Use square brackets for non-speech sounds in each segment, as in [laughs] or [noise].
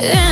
Yeah.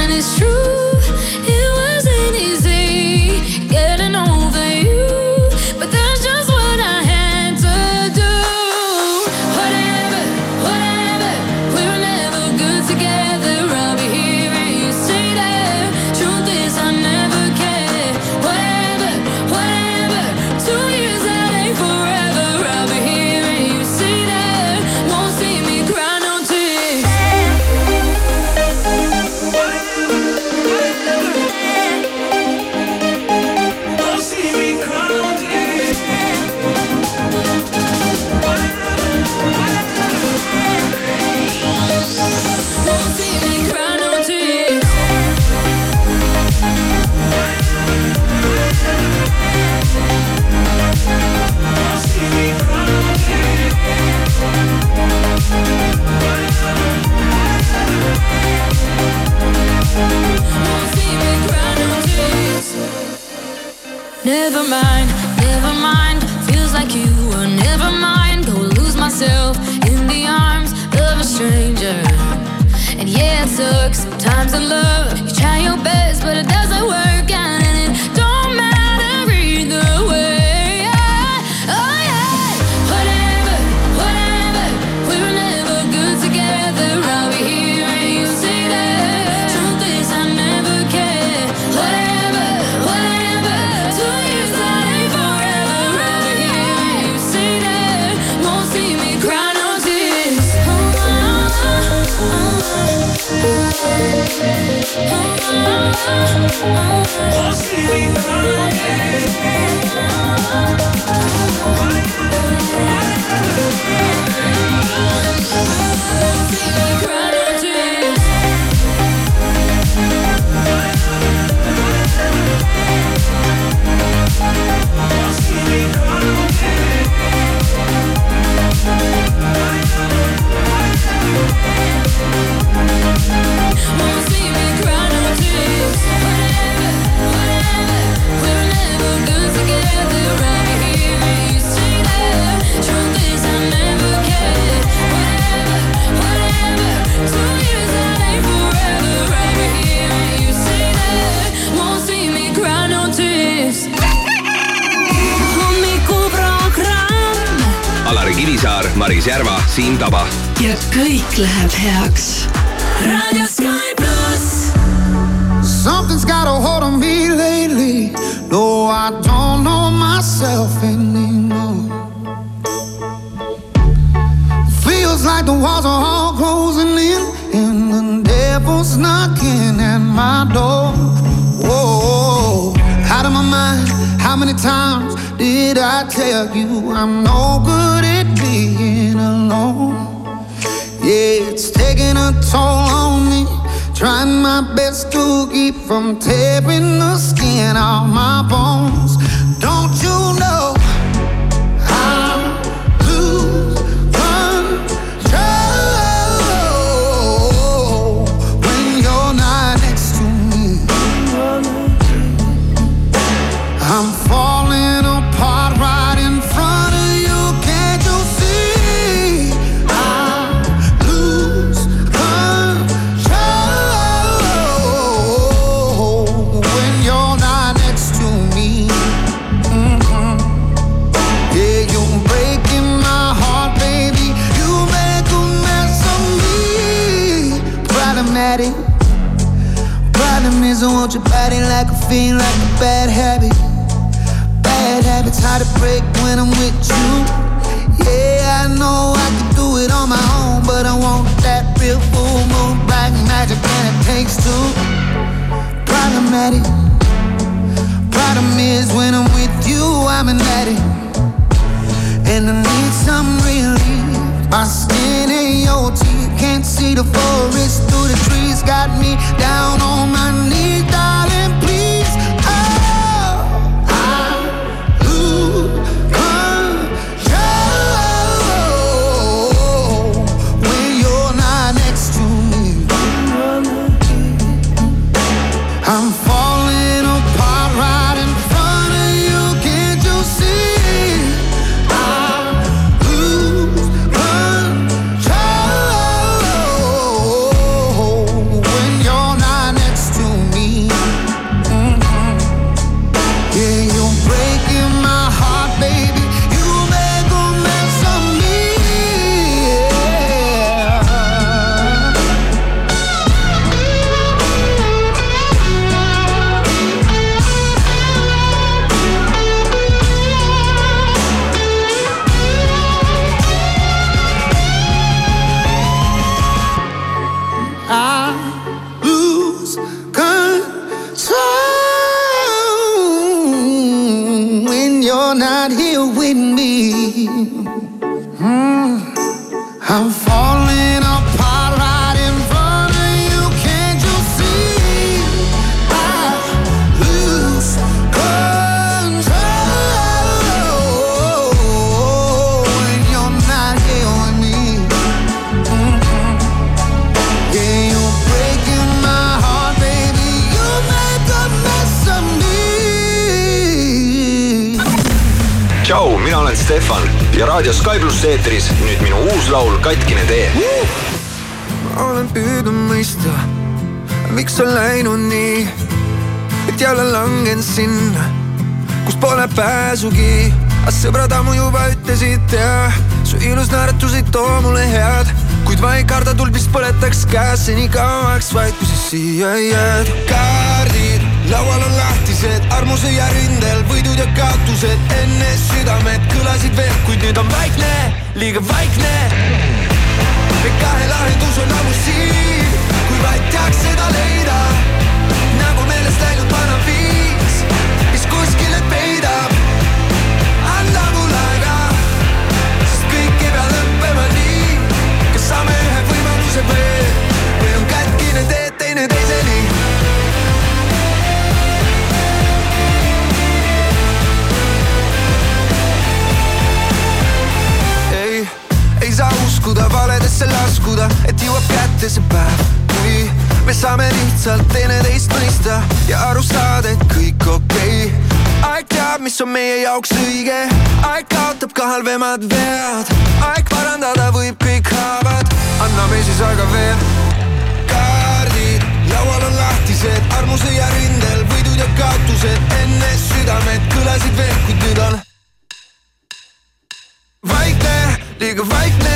kõik läheb heaks. daddy. Problem is, I want your body like a fiend, like a bad habit. Bad habits hard to break when I'm with you. Yeah, I know I can do it on my own, but I want that real full moon, black magic, and it takes two. Problematic. Problem is, when I'm with you, I'm an addict. And I need some relief. My skin ain't your teeth. Can't see the forest through the trees, got me down on my knees, darling. dream. Mm. I'm falling. Stefan ja raadio Sky pluss eetris nüüd minu uus laul Katkine tee ma olen püüdnud mõista, miks on läinud nii, et jälle langen sinna, kus pole pääsugi. aga sõbrad ammu juba ütlesid ja su ilus naeratus ei too mulle head kuid ma ei karda, tuld vist põletaks käes seni kauaks vaid kui sa siia jääd. Laual on lahtised, armuse ja rindel võidud ja kaotused enne südamed kõlasid veel, kuid nüüd on vaikne, liiga vaikne. me kahe lahendus on ammu siin, kui vaid teaks seda leida, uskuda valedesse laskuda, et jõuab kätte see päev, kui me saame lihtsalt teineteist mõista ja aru saada, et kõik okei okay. aeg teab, mis on meie jaoks õige, aeg kaotab ka halvemad vead, aeg parandada võib kõik haavad, anname siis aega veel. kaardid laual on lahtised, armuse ja rindel võidud ja kaotused, enne südamed kõlasid veel, kuid nüüd on vaikne, liiga vaikne.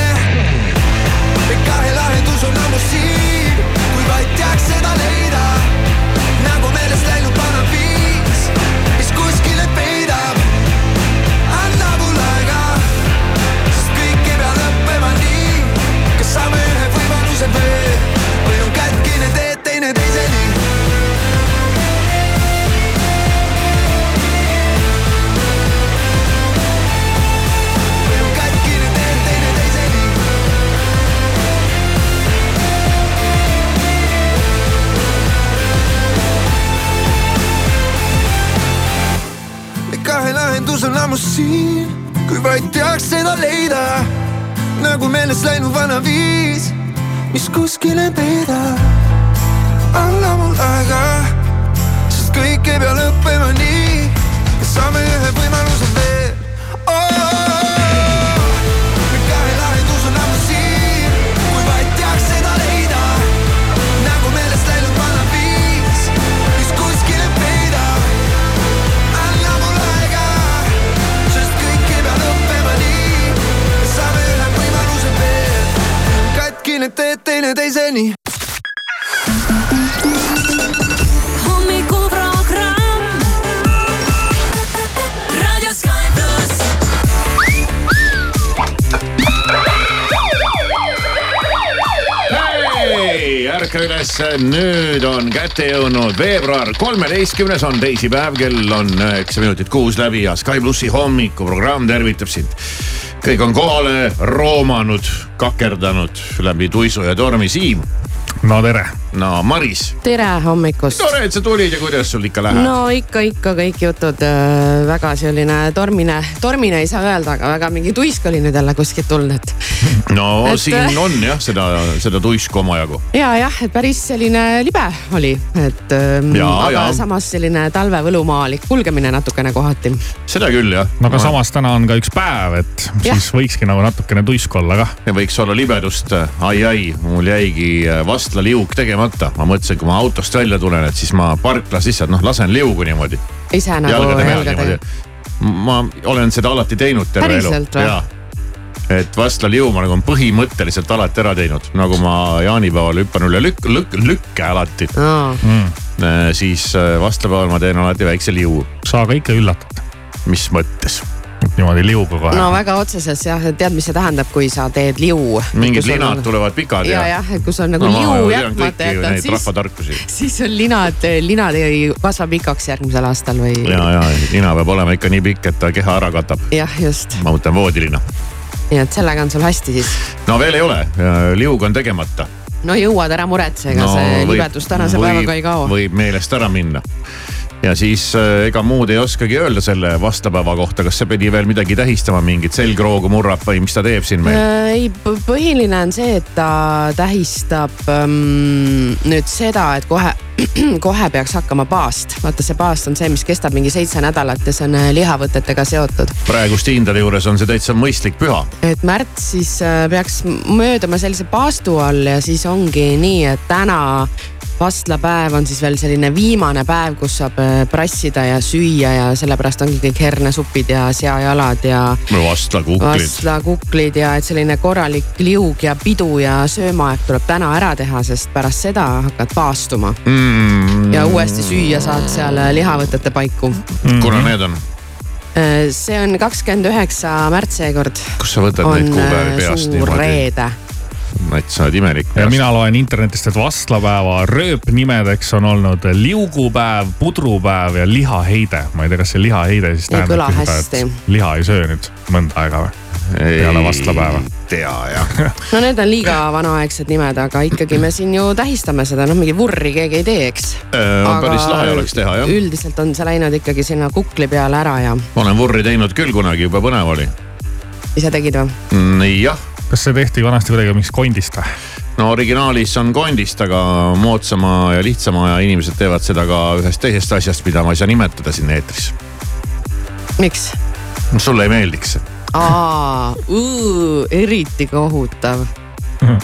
Kätte jõudnud veebruar kolmeteistkümnes on teisipäev, kell on üheksa minutit kuus läbi ja Sky plussi hommikuprogramm tervitab sind. kõik on kohale roomanud, kakerdanud läbi tuisu ja tormi, Siim. no tere. No Maris, tere hommikust. tore, et sa tulid ja kuidas sul ikka läheb? no ikka, ikka kõik jutud äh, väga selline tormine, tormine ei saa öelda, aga väga mingi tuisk oli nüüd jälle kuskilt tulnud, et. no et- siin on jah, seda, seda tuisku omajagu. ja jah, et päris selline libe oli, et ähm, Ja, aga ja. samas selline talvevõlumaalik kulgemine natukene kohati. seda küll jah. no aga samas täna on ka üks päev, et Jah. siis võikski nagu natukene tuisku olla kah. ja võiks olla libedust, ai-ai, mul jäigi äh, vastlaliuk tegemata, ma mõtlesin, kui ma autost välja tulen, et siis ma parklas lihtsalt noh, lasen liugu niimoodi ise nagu jalgade peal niimoodi. ma olen seda alati teinud terve elu. Päriselt või? et vastlaliu ma nagu põhimõtteliselt alati ära teinud, nagu ma jaanipäeval hüppan üle lükk, lükk, lükke alati. Aa, siis äh, vastlapäeval ma teen alati väikse liu, sa ka ikka üllatad, mis mõttes. Niimoodi liuga kohe no väga otseses jah, tead, mis see tähendab, kui sa teed liu. mingid linad tulevad pikad ja, ja. jah, et kui sul on nagu no liu jätmata jätad, siis, rahvatarkusi. [laughs] siis on linad, linad ei kasva pikaks järgmisel aastal või. ja, ja nina peab olema ikka nii pikk, et ta keha ära katab. jah, just, ma mõtlen voodilina. nii et sellega on sul hästi siis. no veel ei ole, liug on tegemata. no jõuad, ära muretse, ega no, see libedus tänase päevaga ei kao. võib meelest ära minna. Ja siis äh, ega muud ei oskagi öelda selle vastlapäeva kohta, kas see pidi veel midagi tähistama, mingit selgroogu murrab või mis ta teeb siin meil? Äh, ei, põhiline on see, et ta tähistab ähm, nüüd seda, et kohe, [clears throat] kohe peaks hakkama paast. vaata, see paast on see, mis kestab mingi seitse nädalat ja see on äh, lihavõtetega seotud. praeguste hindade juures on see täitsa mõistlik püha. et märts siis peaks mööduma sellise paastu all ja siis ongi nii, et täna vastlapäev on siis veel selline viimane päev, kus saab äh, prassida ja süüa ja sellepärast ongi kõik hernesupid ja seajalad ja vastlakuklid. vastlakuklid ja et selline korralik liug ja pidu ja söömaaeg tuleb täna ära teha, sest pärast seda hakkad paastuma mm, ja uuesti süüa saad seal äh, lihavõtete paiku. kuna need on? Äh, see on kakskümmend üheksa märts seekord. kust sa võtad neid kuupäevi peast niimoodi? reede Nats, sa oled imelik. ja mina loen internetist, et vastlapäeva rööpnimedeks on olnud liugupäev, pudrupäev ja lihaheide. ma ei tea, kas see lihaheide siis Ei kõla tähendab seda, hästi. et liha ei söö nüüd mõnda aega või? peale vastlapäeva. tea jah. [laughs] no need on liiga vanaaegsed nimed, aga ikkagi me siin ju tähistame seda, noh mingi vurri keegi ei tee, eks. päris lahe oleks teha jah. üldiselt on see läinud ikkagi sinna kukli peale ära ja olen vurri teinud küll kunagi, jube põnev oli. ise tegid või? Mm, jah kas see tehti vanasti kuidagi mingist kondist või? no originaalis on kondist, aga moodsama ja lihtsama ja inimesed teevad seda ka ühest teisest asjast, mida ma ei saa nimetada siin eetris. miks? sulle ei meeldiks see? aa, eriti kohutav.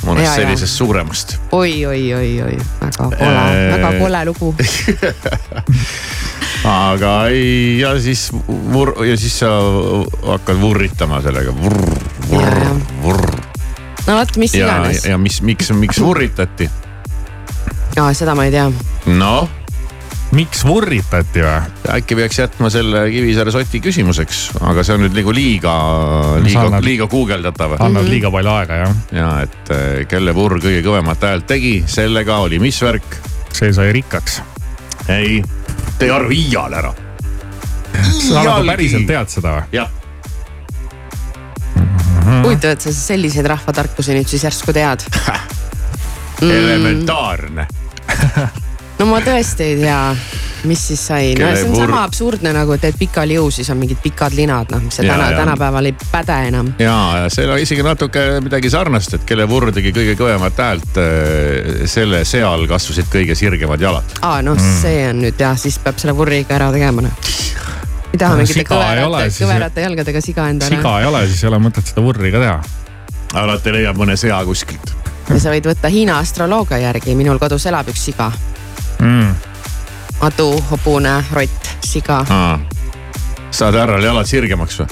mõnest sellisest suuremast. oi, oi, oi, oi, väga kole, väga kole lugu. [laughs] aga ei, ja siis vur- ja siis sa hakkad vurritama sellega. vurr, vurr, vurr. No vot, mis ja, iganes. ja mis, miks, miks vurritati? aa, seda ma ei tea. noh, miks vurritati või? äkki peaks jätma selle Kivisaare soti küsimuseks, aga see on nüüd nagu liiga, liiga liiga guugeldatav. annad liiga palju aega jah. ja et eh, kelle vurr kõige kõvemat häält tegi, sellega oli mis värk? see sai rikkaks. ei, tee arv iial ära. sa nagu päriselt tead seda või? jah, huvitav, et sa selliseid rahvatarkusi nüüd siis järsku tead. [laughs] elementaarne. [laughs] no ma tõesti ei tea, mis siis sai, no see on vurr- sama absurdne nagu teed pika liu, siis on mingid pikad linad, noh, mis see Ja, täna, tänapäeval ei päde enam. ja, ja seal on isegi natuke midagi sarnast, et kelle vurr tegi kõige kõvemat häält, selle seal kasvasid kõige sirgemad jalad. aa, noh mm. see on nüüd jah, siis peab selle vurri ikka ära tegema noh. [laughs] ei taha No mingite siga ei ole, kõverate, kõverate jalgadega siga endale. siga ei ole, siis ei ole mõtet seda vurri ka teha. alati leiab mõne sea kuskilt. ja sa võid võtta Hiina astroloogia järgi, minul kodus elab üks siga. mm. adu, hobune, rott, siga. saad härral jalad sirgemaks või?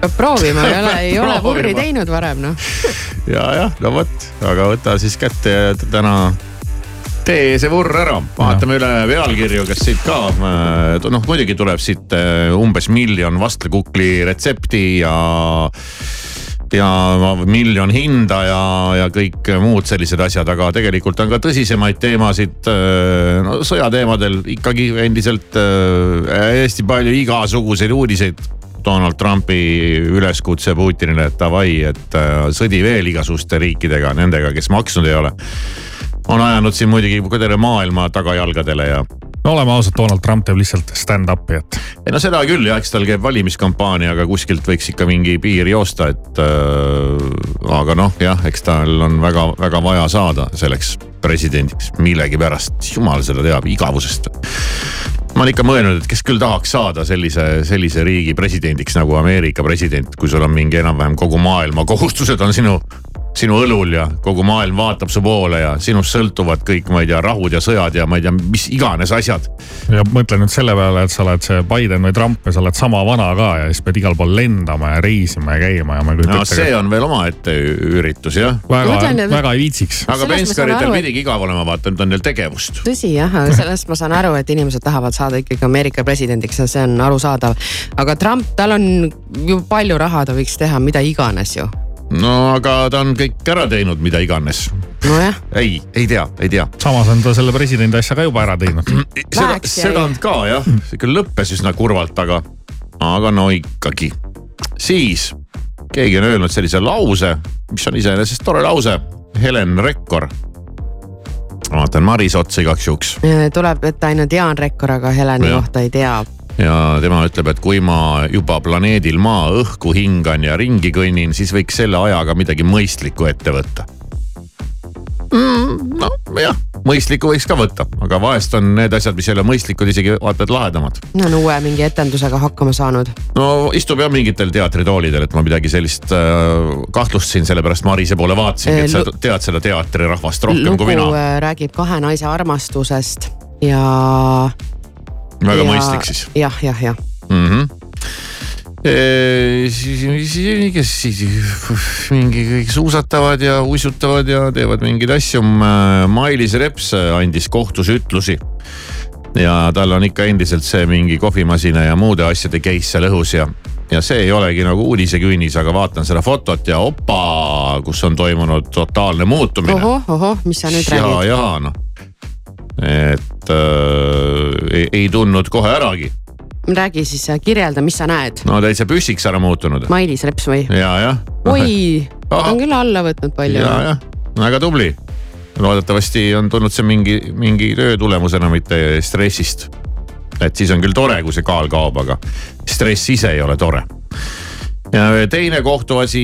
peab proovima, ei ole, ei ole vurri teinud varem noh. [laughs] ja, jah, no vot, aga võta siis kätte ja täna tee see vurr ära, vaatame üle pealkirju, kas siit ka, noh muidugi tuleb siit äh, umbes miljon vastlakukli retsepti ja ja miljon hinda ja, ja kõik muud sellised asjad, aga tegelikult on ka tõsisemaid teemasid. no sõjateemadel ikkagi endiselt äh, hästi palju igasuguseid uudiseid. Donald Trumpi üleskutse Putinile, et davai, et äh, sõdi veel igasuguste riikidega, nendega, kes maksnud ei ole. On ajanud siin muidugi terve maailma tagajalgadele ja no oleme ausad, Donald Trump teeb lihtsalt stand-up'i, et ei no seda küll jah, eks tal käib valimiskampaania, aga kuskilt võiks ikka mingi piir joosta, et äh,. aga noh, jah, eks tal on väga-väga vaja saada selleks presidendiks millegipärast, jumal seda teab, igavusest. ma olen ikka mõelnud, et kes küll tahaks saada sellise, sellise riigi presidendiks nagu Ameerika president, kui sul on mingi enam-vähem kogu maailma kohustused on sinu sinu õlul ja kogu maailm vaatab su poole ja sinust sõltuvad kõik, ma ei tea, rahud ja sõjad ja ma ei tea, mis iganes asjad. ja mõtle nüüd selle peale, et sa oled see Biden või Trump ja sa oled sama vana ka ja siis pead igal pool lendama ja reisima ja käima ja ma ei kujuta no see on veel omaette üritus jah. väga väga ei viitsiks. aga et- pidigi igav olema, vaata nüüd on neil tegevust. tõsi jah, aga sellest ma saan aru, et inimesed tahavad saada ikkagi Ameerika presidendiks ja see on arusaadav. aga Trump, tal on ju palju raha, ta võiks teha mida iganes ju. No aga ta on kõik ära teinud, mida iganes. nojah, ei, ei tea, ei tea. samas on ta selle presidendi asja ka juba ära teinud. seda, ja seda ei- on ka jah, see küll lõppes üsna kurvalt, aga, aga no ikkagi. siis keegi on öelnud sellise lause, mis on iseenesest tore lause. Helen Rekkor vaatan Maris otsa igaks juhuks tuleb võtta ainult Jaan Rekkor, aga Heleni kohta ei tea. Ja tema ütleb, et kui ma juba planeedil Maa õhku hingan ja ringi kõnnin, siis võiks selle ajaga midagi mõistlikku ette võtta mm,. nojah, mõistlikku võiks ka võtta, aga vahest on need asjad, mis ei ole mõistlikud, isegi vaata et lahedamad. no on uue mingi etendusega hakkama saanud. no istub jah mingitel teatritoolidel, et ma midagi sellist äh, kahtlustasin, sellepärast Marise poole vaatasingi, et sa Lu- tead seda teatrirahvast rohkem lugu kui mina. äh, räägib kahe naise armastusest ja. Väga ja- mõistlik siis jah, jah, jah. mm. -hmm. kes siis mingi kõik suusatavad ja uisutavad ja teevad mingeid asju. Mailis Reps andis kohtus ütlusi ja tal on ikka endiselt see mingi kohvimasina ja muude asjade case seal õhus ja, ja see ei olegi nagu uudisekünnis, aga vaatan seda fotot ja opa, kus on toimunud totaalne muutumine. ohoh, ohoh, mis sa nüüd ja, räägid? ja noh, et äh, ei, ei tundnud kohe äragi, räägi siis, kirjelda, mis sa näed. no täitsa püssiks ära muutunud Mailis Reps või? ja, jah. oi, [laughs] ta on küll alla võtnud palju ja, jah, väga tubli. loodetavasti on tulnud see mingi, mingi töö tulemusena, mitte stressist. et siis on küll tore, kui see kaal kaob, aga stress ise ei ole tore. Teine kohtuasi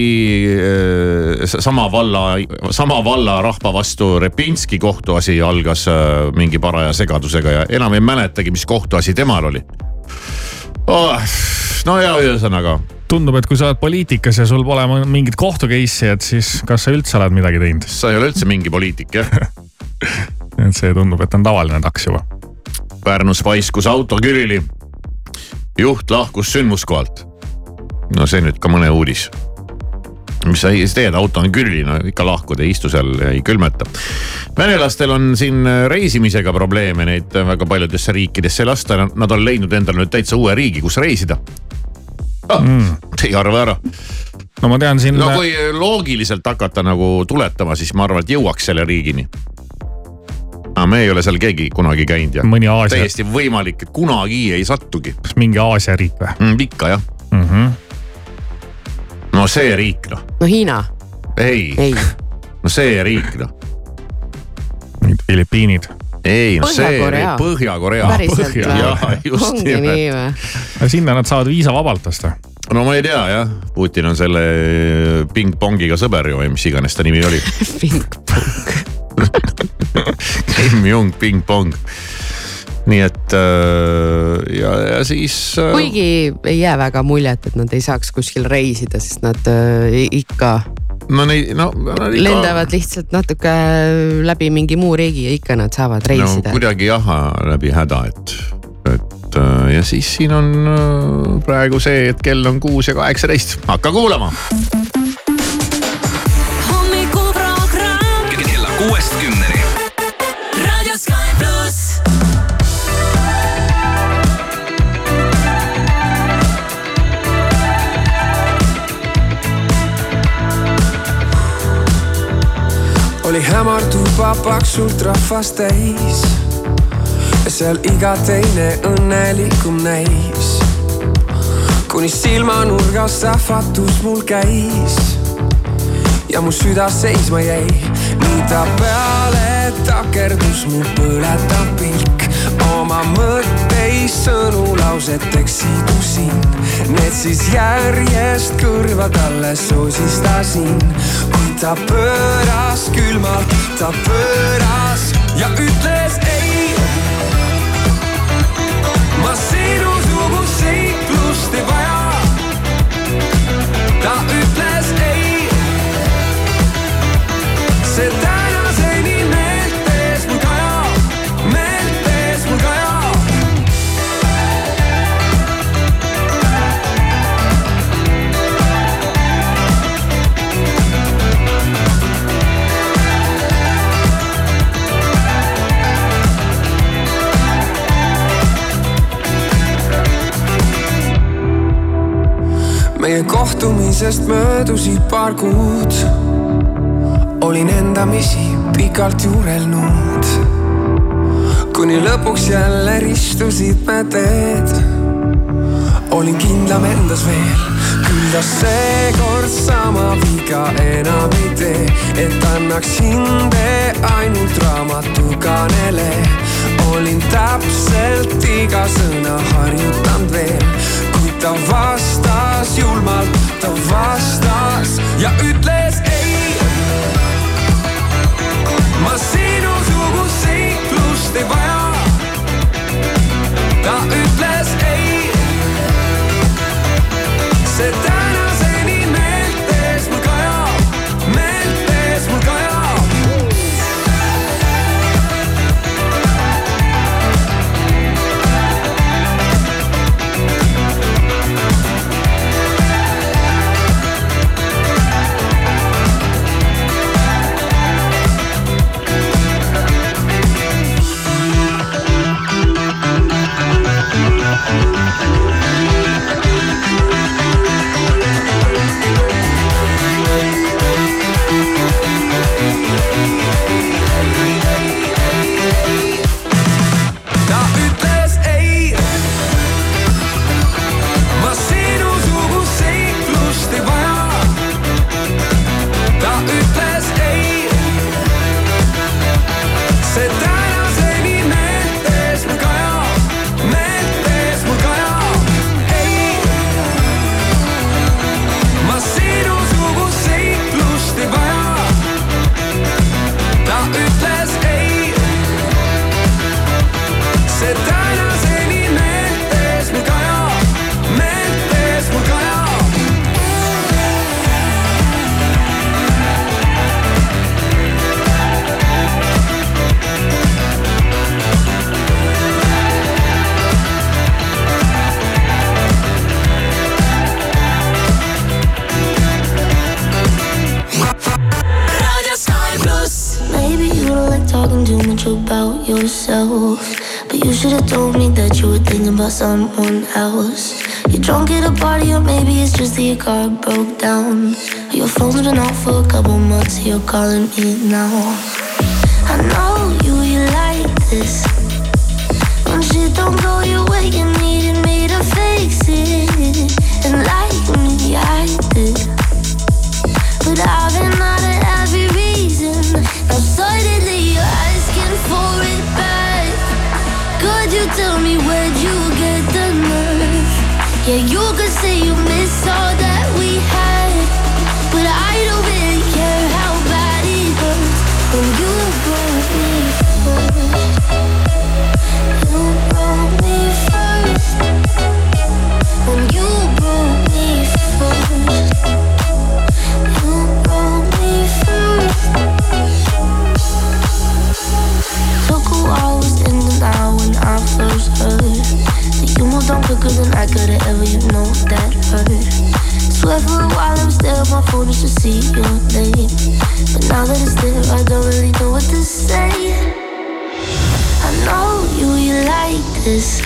eh, sama valla, sama valla rahva vastu Repinski kohtuasi algas eh, mingi paraja segadusega ja enam ei mäletagi, mis kohtuasi temal oli oh,. no ja ühesõnaga tundub, et kui sa oled poliitikas ja sul pole mingit kohtu case'i, et siis kas sa üldse oled midagi teinud? sa ei ole üldse mingi poliitik jah [laughs] et see tundub, et on tavaline taks juba. Pärnus paiskus auto külili. juht lahkus sündmuskohalt. No see nüüd ka mõne uudis. mis sa siis teed, auto on külili, no ikka lahkud, ei istu seal, ei külmeta. venelastel on siin reisimisega probleeme, neid väga paljudesse riikidesse ei lasta, nad on leidnud endale nüüd täitsa uue riigi, kus reisida ah, mm.. ei arva ära, no ma tean siin no kui loogiliselt hakata nagu tuletama, siis ma arvan, et jõuaks selle riigini. aga me ei ole seal keegi kunagi käinud ja mõni Aasia, täiesti võimalik, et kunagi ei sattugi mingi Aasia riik või mm,. ikka jah mm? -hmm. No see riik noh, no Hiina, ei, ei., no see riik noh, mingid Filipiinid. ei no see Põhja-Korea. riik, Põhja-Korea. päriselt jah, just ongi nimelt. nii või? sinna nad saavad viisavabalt osta. no ma ei tea jah, Putin on selle pingpongiga sõber ju või mis iganes ta nimi oli. [laughs] [laughs] Kim Jong pingpong. Nii et äh, ja, ja siis äh,. kuigi ei jää väga muljet, et nad ei saaks kuskil reisida, sest nad äh, ikka no neid, no, no nad ikka- lendavad lihtsalt natuke läbi mingi muu riigi ja ikka nad saavad reisida no,. kuidagi jah, läbi häda, et, et ja siis siin on praegu see, et kell on kuus ja kaheksateist, hakka kuulama. hommikuprogramm kella kuuest kümneni. Oli hämar tuba paksult rahvast täis ja seal iga teine õnnelikum näis. kuni silmanurgas ähvatus mul käis ja mu süda seisma jäi, nii ta peale takerdus mu põletav pilk. oma mõtteis sõnu lauseteks sidusin, need siis järjest kõrva talle sosistasin. Ta pööras külmalt, ta pööras ja ütles ei. ma sinusugust seiklust ei vaja. ta ütles ei see tänaseni meie kohtumisest möödusid paar kuud. olin endamisi pikalt juurelnud, kuni lõpuks jälle ristusid me teed. olin kindlam endas veel, kuidas seekord sama viga enam ei tee, et annaks hinde ainult raamatukanele. olin täpselt iga sõna harjunud about yourself. But you should've told me that you were thinking about someone else. You're drunk at a party, or maybe it's just that your car broke down. Your phone's been off for a couple months, you're calling me now. I know you, you like this. Yeah, you could say you on quicker than I could ever, you know that hurt. Swear for a while I was there on my phone just to see your name. But now that it's there, I don't really know what to say. I know you, you like this.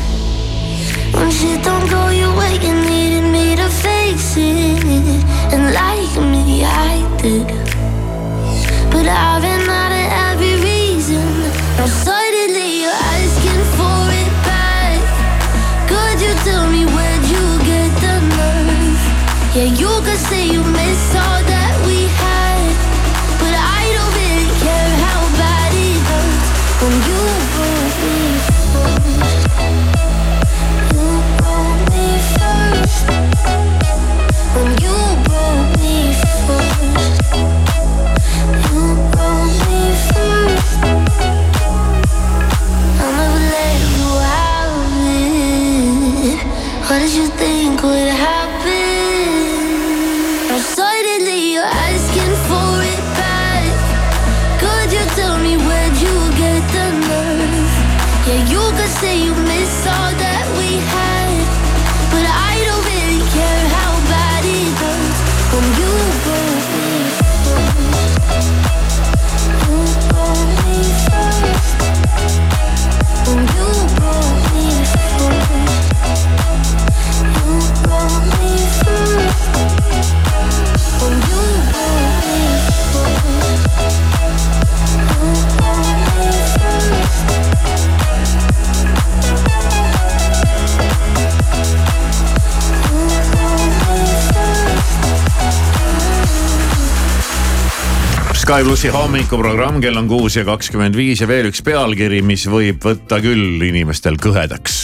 When shit don't go your way, you needed me to fix it. And like me, I did. But I've been Yeah, you plussi hommikuprogramm, kell on kuus ja kakskümmend viis ja veel üks pealkiri, mis võib võtta küll inimestel kõhedaks.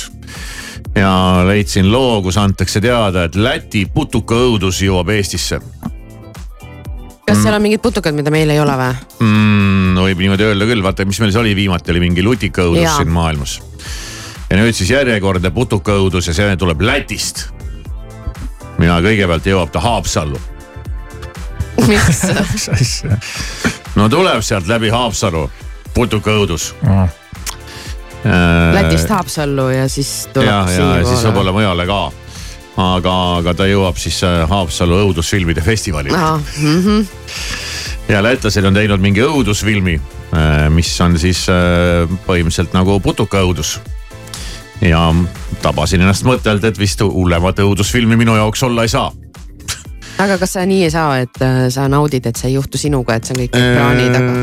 ja leidsin loo, kus antakse teada, et Läti putukaõudus jõuab Eestisse kas seal on mingid putukad, mida meil ei ole või? mm,. võib niimoodi öelda küll, vaata, mis meil see oli viimati, oli mingi lutikaõudus siin maailmas. ja nüüd siis järjekordne putukaõudus ja see tuleb Lätist. ja kõigepealt jõuab ta Haapsallu. miks? [laughs] mis asja no tuleb sealt läbi Haapsalu putukaõudus oh.? Lätist Haapsallu ja siis tuleb ja, ja siia siis võib-olla mujale ka. aga, aga ta jõuab siis äh, Haapsalu õudusfilmide festivalile ah,. ja lätlased on teinud mingi õudusfilmi, mis on siis äh, põhimõtteliselt nagu putukaõudus. ja tabasin ennast mõttelt, et vist hullemat õudusfilmi minu jaoks olla ei saa. Aga kas sa nii ei saa, et äh, sa naudid, et see ei juhtu sinuga, et see on kõik ekraani taga,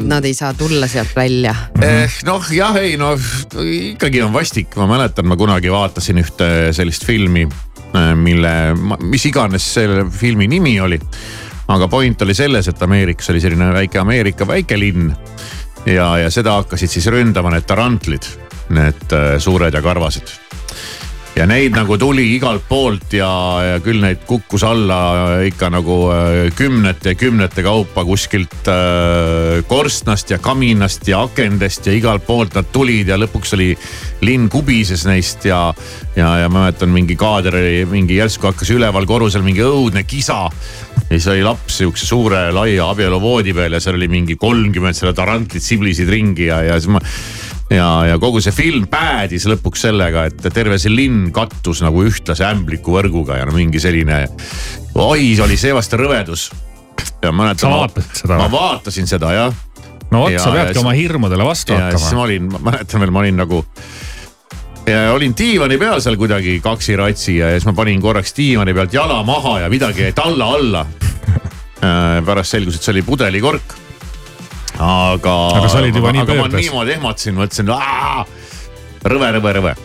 et nad ei saa tulla sealt välja? Eh, noh jah, ei no ikkagi on vastik, ma mäletan, ma kunagi vaatasin ühte sellist filmi, mille, mis iganes selle filmi nimi oli. aga point oli selles, et Ameerikas oli selline väike Ameerika väikelinn ja, ja seda hakkasid siis ründama need tarantlid, need äh, suured ja karvased ja neid nagu tuli igalt poolt ja, ja küll neid kukkus alla ikka nagu äh, kümnete ja kümnete kaupa kuskilt äh, korstnast ja kaminast ja akendest ja igalt poolt nad tulid ja lõpuks oli linn kubises neist ja, ja, ja ma mäletan mingi kaader oli mingi järsku hakkas üleval korrusel mingi õudne kisa. ja siis oli laps sihukese suure laia abieluvoodi peal ja seal oli mingi kolmkümmend selle tarantlit siblisid ringi ja, ja siis ma ja, ja kogu see film päädis lõpuks sellega, et terve see linn kattus nagu ühtlase ämbliku võrguga ja no mingi selline, oi, oli seevastu rõvedus. ja mäletan. Ma või? vaatasin seda jah. no vot, sa peadki oma hirmudele vastu ja siis ma hakkama. olin, ma mäletan veel, ma olin nagu. ja olin diivani peal seal kuidagi kaksi ratsi ja siis ma panin korraks diivani pealt jala maha ja midagi jäi talla alla. [laughs] pärast selgus, et see oli pudelikork. aga. Aga sa olid juba nii aga ma pöördes. niimoodi ehmatasin, mõtlesin, rõve, rõve, rõve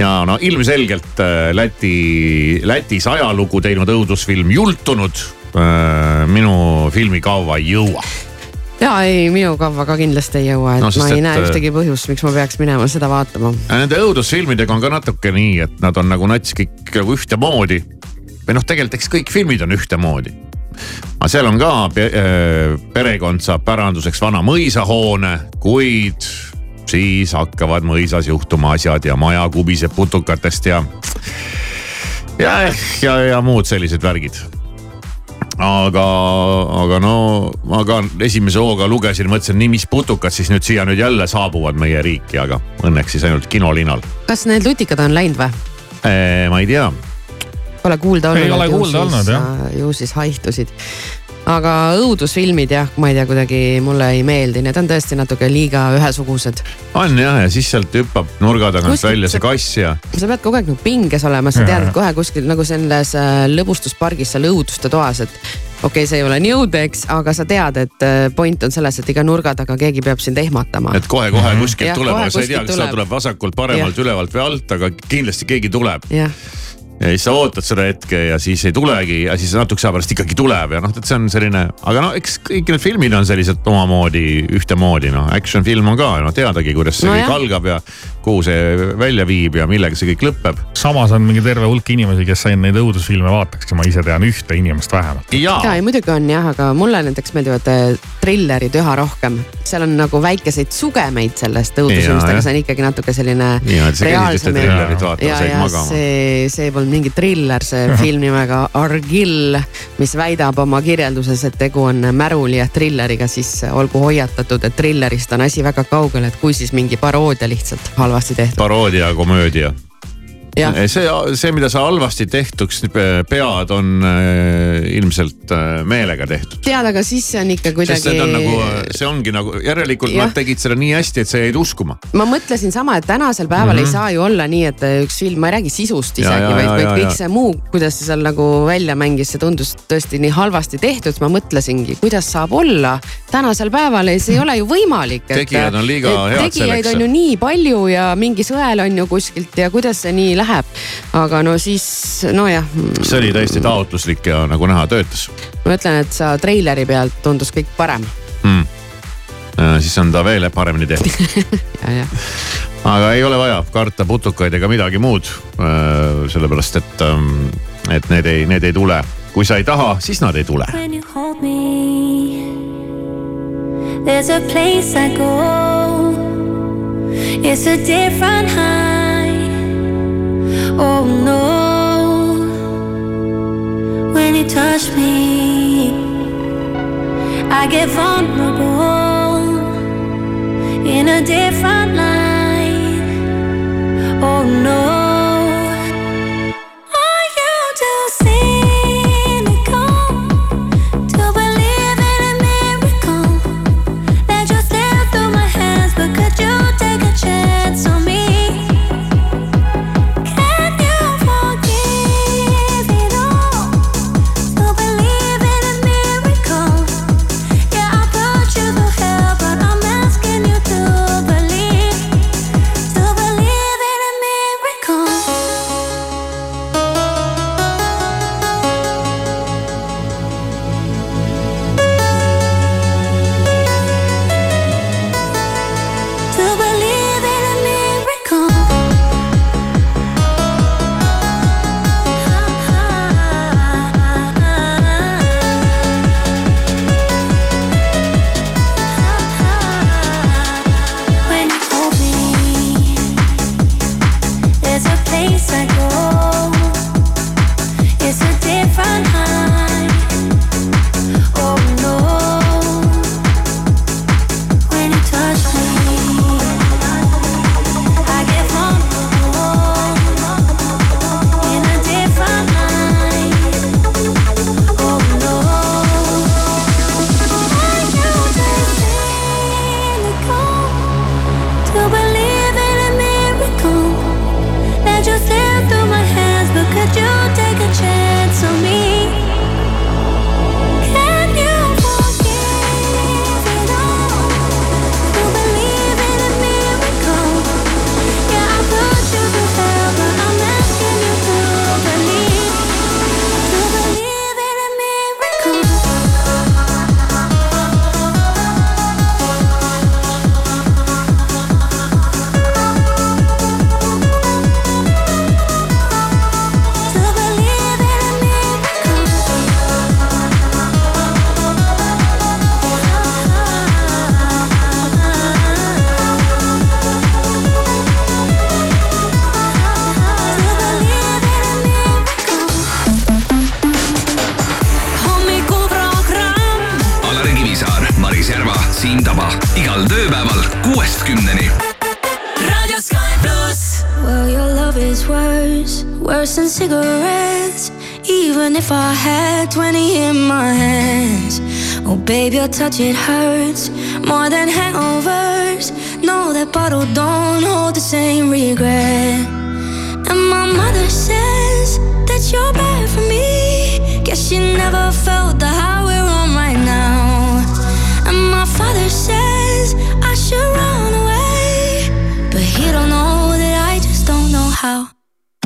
ja no ilmselgelt äh, Läti, Lätis ajalugu teinud õudusfilm Jultunud äh, minu filmikaua ei jõua. ja ei, minu kavva ka kindlasti ei jõua, et No no, sest ma ei et, näe äh, ühtegi põhjust, miks ma peaks minema seda vaatama. Nende õudusfilmidega on ka natuke nii, et nad on nagu nats kõik nagu ühtemoodi. või noh, tegelikult eks kõik filmid on ühtemoodi. Aga seal on ka äh, perekond saab päranduseks vana mõisahoone, kuid siis hakkavad mõisas juhtuma asjad ja maja kubiseb putukatest ja. ja, ja, ja muud sellised värgid aga, aga no, aga esimese hooga lugesin, mõtlesin, nii mis putukad siis nüüd siia nüüd jälle saabuvad meie riiki, aga õnneks siis ainult kinolinal. kas need lutikad on läinud või? ma ei tea, Pole kuulda olnud. Ei ole kuulda olnud, jah.. ju siis haihtusid. aga õudusfilmid jah, ma ei tea, kuidagi mulle ei meeldi, need on tõesti natuke liiga ühesugused. on jah, ja siis sealt hüppab nurga tagant Kuskilt välja see kass ja sa pead kogu aeg nagu pinges olema, sa tead, et kohe kuskil nagu selles äh, lõbustuspargis seal õuduste toas, et okei okay,, see ei ole nii õudne, eks, aga sa tead, et äh, point on selles, et iga nurga taga keegi peab sind ehmatama. et kohe-kohe kuskilt Jah, tuleb, sa ei tea, kas ta tuleb. tuleb vasakult, paremalt, ülevalt või alt, aga kindlasti keegi tuleb. jah, ja siis sa ootad seda hetke ja siis ei tulegi ja siis natukese aja pärast ikkagi tuleb ja noh, et see on selline, aga no eks kõik need filmid on sellised omamoodi ühtemoodi noh, action film on ka no teadagi, kuidas see No kõik algab ja kuhu see välja viib ja millega see kõik lõpeb. samas on mingi terve hulk inimesi, kes ainult neid õudusfilme vaataks ja ma ise tean ühte inimest vähemalt. ja ja ei muidugi on jah, aga mulle näiteks meeldivad äh, trillerid üha rohkem. seal on nagu väikeseid sugemeid sellest õudusfilmist, aga see on ikkagi natuke selline nii, et sa käisid ühte ja trillerit vaatamas, ja, jäid ja magama. see, see polnud mingi triller, see [laughs] film nimega Argill, mis väidab oma kirjelduses, et tegu on märuli ja trilleriga, siis olgu hoiatatud, et trillerist on asi väga kaugel, et kui siis mingi paroodia lihtsalt halvasti tehtud. paroodia, komöödia. see, see, mida sa halvasti tehtuks pead, on äh, ilmselt äh, meelega tehtud. tead, aga siis see on ikka kuidagi need on nagu, see ongi nagu järelikult Jah. nad tegid seda nii hästi, et sa jäid uskuma. ma mõtlesin sama, et tänasel päeval mm -hmm. ei saa ju olla nii, et üks film, ma ei räägi sisust Mhm. Ja, isegi, ja, vaid, ja, vaid ja, kõik ja. see muu, kuidas see seal nagu välja mängis, see tundus tõesti nii halvasti tehtud, ma mõtlesingi, kuidas saab olla tänasel päeval ja see ei ole ju võimalik. Tegijad on liiga head tegijaid selleks. on ju nii palju ja mingi sõel on ju kuskilt ja kuidas see nii läheb. aga no siis, nojah, see oli täiesti taotluslik ja nagu näha, töötas. ma ütlen, et sa treileri pealt tundus kõik parem hmm.. siis on ta veel paremini tehtud. [laughs] ja, ja aga ei ole vaja karta putukaid ega midagi muud. sellepärast, et, et need ei, need ei tule. kui sa ei taha, siis nad ei tule. There's a place I go. It's a different high. Oh no. When you touch me, I get vulnerable in a different light. Oh no. Worse, worse than cigarettes. Even if I had 20 in my hands. Oh, babe, your touch, it hurts more than hangovers. No, that bottle don't hold the same regret. And my mother says that you're bad for me. Guess she never felt the high we're on right now. And my father says I should run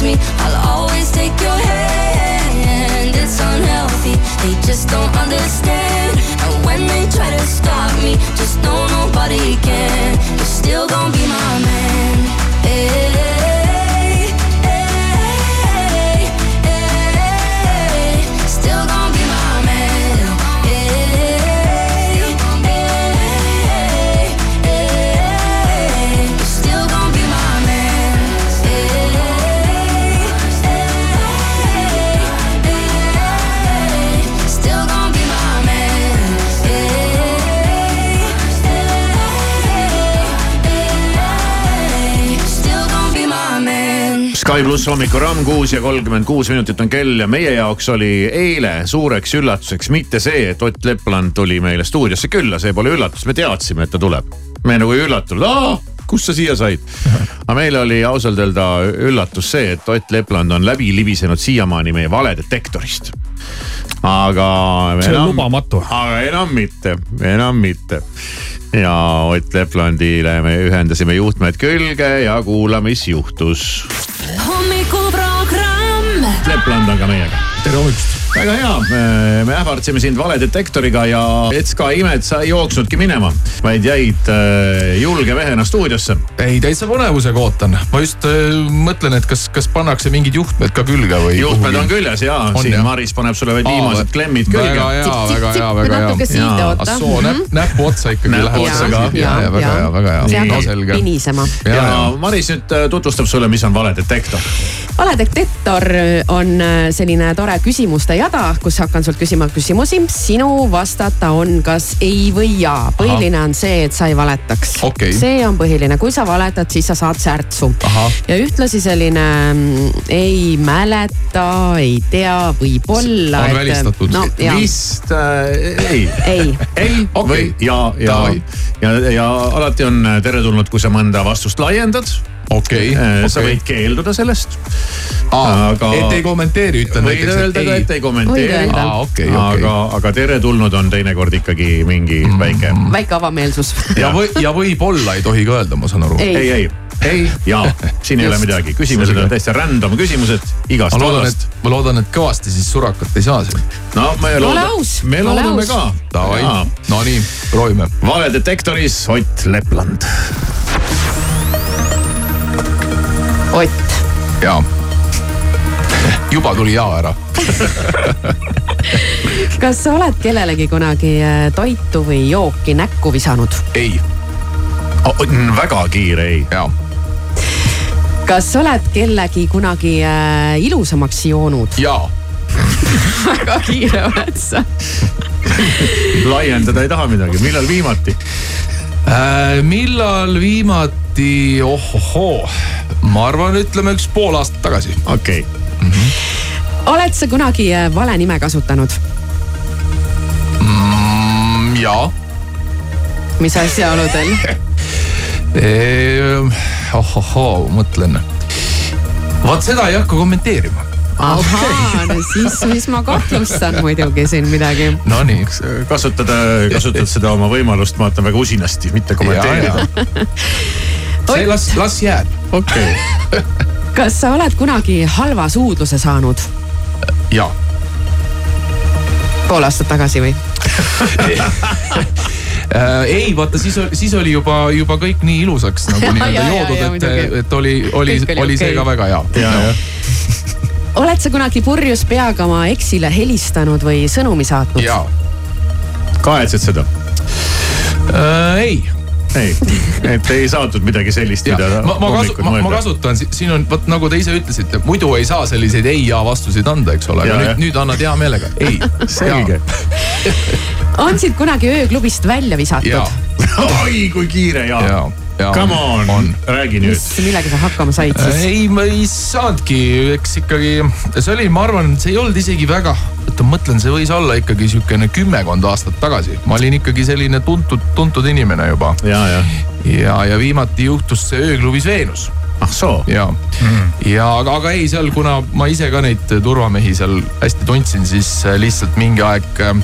It me, I'll always take your hand. It's unhealthy, they just don't understand. And when they try to stop me, just know nobody can. You're still gonna be my pluss hommikuramm kuus ja kolmkümmend kuus minutit on kell ja meie jaoks oli eile suureks üllatuseks mitte see, et Ott Lepland tuli meile stuudiosse külla, see pole üllatus, me teadsime, et ta tuleb. me nagu ei üllatunud, kust sa siia said? [laughs] aga meile oli ausalt öelda üllatus see, et Ott Lepland on läbi libisenud siiamaani meie valedetektorist. aga. see on lubamatu. aga enam mitte, enam mitte ja Ott Leplandile me ühendasime juhtmed külge ja kuulame, mis juhtus. hommikuprogramm. Lepland on ka meiega. tere hommikust väga hea, me ähvardasime sind valedetektoriga ja et ka imed, sa ei jooksnudki minema, vaid jäid äh, julge mehena stuudiosse. ei, täitsa põnevusega ootan, ma just äh, mõtlen, et kas, kas pannakse mingid juhtmed ka külge või. juhtmed kuhugi? on küljes ja, siin jah. Maris paneb sulle veel viimased klemmid külge. väga hea, väga hea, väga hea. natuke siide oota. soo näpp, Mhm. näpu otsa ikkagi Näpu läheb. otsa ka. ja, ja väga hea, väga hea. see no hakkab selge. pinisema. ja, Maris nüüd äh, tutvustab sulle, mis on valedetektor. valedetektor on selline tore küsimuste jada, kus hakkan sult küsima küsimusi. sinu vastata on kas ei või jaa. põhiline on see, et sa ei valetaks Okei. see on põhiline, kui sa valetad, siis sa saad särtsu. Ja ühtlasi selline mm, ei mäleta, ei tea, võib-olla. On välistatud. no ja, vist äh, ei. ei ei Okei. või ja, ja Davai., ja, ja alati on teretulnud, kui sa mõnda vastust laiendad okei, sa võid okei. keelduda sellest. Aga- et ei kommenteeri, ütlen võid näiteks, öelda et ka, et ei Võid kommenteeri öelda.. Aa, okei, okei. aga, aga teretulnud on teinekord ikkagi mingi Mm. väike. väike avameelsus [laughs] ja või, ja võib-olla ei tohi ka öelda, ma saan aru. Ei. ei, ei, ei ja siin ei ole Just. midagi, küsimused on täiesti random küsimused igast ma loodan, vallast. et, ma loodan, et kõvasti siis surakat ei saa siin. no me Ole loodame aus,, me ole loodame ka. Davai, no nii, proovime. valedetektoris Ott Lepland. Ott, ja. juba tuli ja ära. kas sa oled kellelegi kunagi äh, toitu või jooki näkku visanud? ei, väga kiire ei. ja, kas sa oled kellegi kunagi äh, ilusamaks joonud? ja, väga kiire oled sa. laiendada ei taha midagi, millal viimati? Äh, millal viimati, ohohoo, ma arvan, ütleme üks pool aastat tagasi. okei okay., oled sa kunagi äh, vale nime kasutanud? Mm, ja, mis asjaoludel? [laughs] ohohoo, mõtlen. vaat seda ei hakka kommenteerima. ahaa, no siis, siis ma kahtlustan muidugi siin midagi. Nonii, kasutada, kasutad seda oma võimalust, ma vaatan väga usinasti, mitte kommenteerida. see las, las jääb. okei, [laughs] kas sa oled kunagi halva suudluse saanud? ja, pool aastat tagasi või? [laughs] Äh, ei vaata, siis, siis oli juba, juba kõik nii ilusaks nagu [laughs] nii-öelda joodud, et et oli, oli oli oli see ka väga hea. ja, ja oled sa kunagi purjus peaga oma eksile helistanud või sõnumi saatnud? ja, kahetsed seda? Äh, ei ei, et ei saatnud midagi sellist, ja mida ma, ma kasu-, hommikul ma, ma kasutan, siin on, vot nagu te ise ütlesite, muidu ei saa selliseid ei-ja vastuseid anda, eks ole, Ja, aga nüüd, nüüd annad hea meelega, ei. selge. on sind kunagi ööklubist välja ja visatud?, [laughs] oi, kui kiire ja, ja, ja. Come on, on., räägi nüüd millega sa hakkama said siis? ei, ma ei saanudki, eks ikkagi, see oli, ma arvan, see ei olnud isegi väga, oota ma mõtlen, see võis olla ikkagi sihukene kümmekond aastat tagasi. ma olin ikkagi selline tuntud, tuntud inimene juba ja, ja, ja, ja viimati juhtus see ööklubis Veenus ah soo, ja mm., ja aga, aga ei seal, kuna ma ise ka neid turvamehi seal hästi tundsin, siis äh, lihtsalt mingi aeg äh,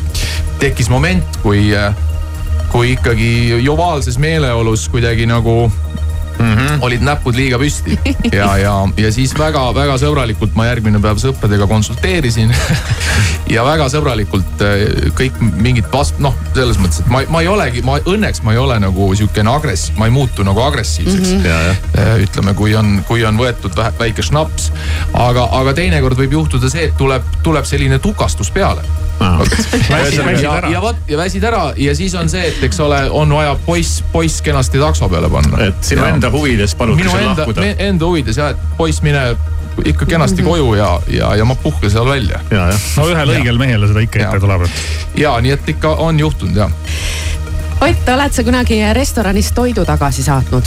tekkis moment, kui, kui ikkagi jovaalses meeleolus kuidagi nagu Mm -hmm. olid näpud liiga püsti [laughs] ja, ja, ja siis väga-väga sõbralikult ma järgmine päev sõpradega konsulteerisin [laughs] ja väga sõbralikult äh, kõik mingid vast-, noh, selles mõttes, et ma, ma ei olegi, ma õnneks ma ei ole nagu sihukene agress-, ma ei muutu nagu agressiivseks mm. -hmm ja, ja, ütleme, kui on, kui on võetud vähe, väike šnaps. aga, aga teinekord võib juhtuda see, et tuleb, tuleb selline tukastus peale. [laughs] ja, ära. ja vot ja väsid ära ja siis on see, et eks ole, on vaja poiss, poiss kenasti takso peale panna. et sinu enda huvides enda lahkuda., enda huvides jah, et poiss, mine ikka kenasti Mhm. koju ja, ja, ja ma puhka seal välja. ja, jah, no ühel õigel mehele seda ikka Ja. ette tuleb, ja nii, et ikka on juhtunud ja. Ott, oled sa kunagi restoranis toidu tagasi saatnud?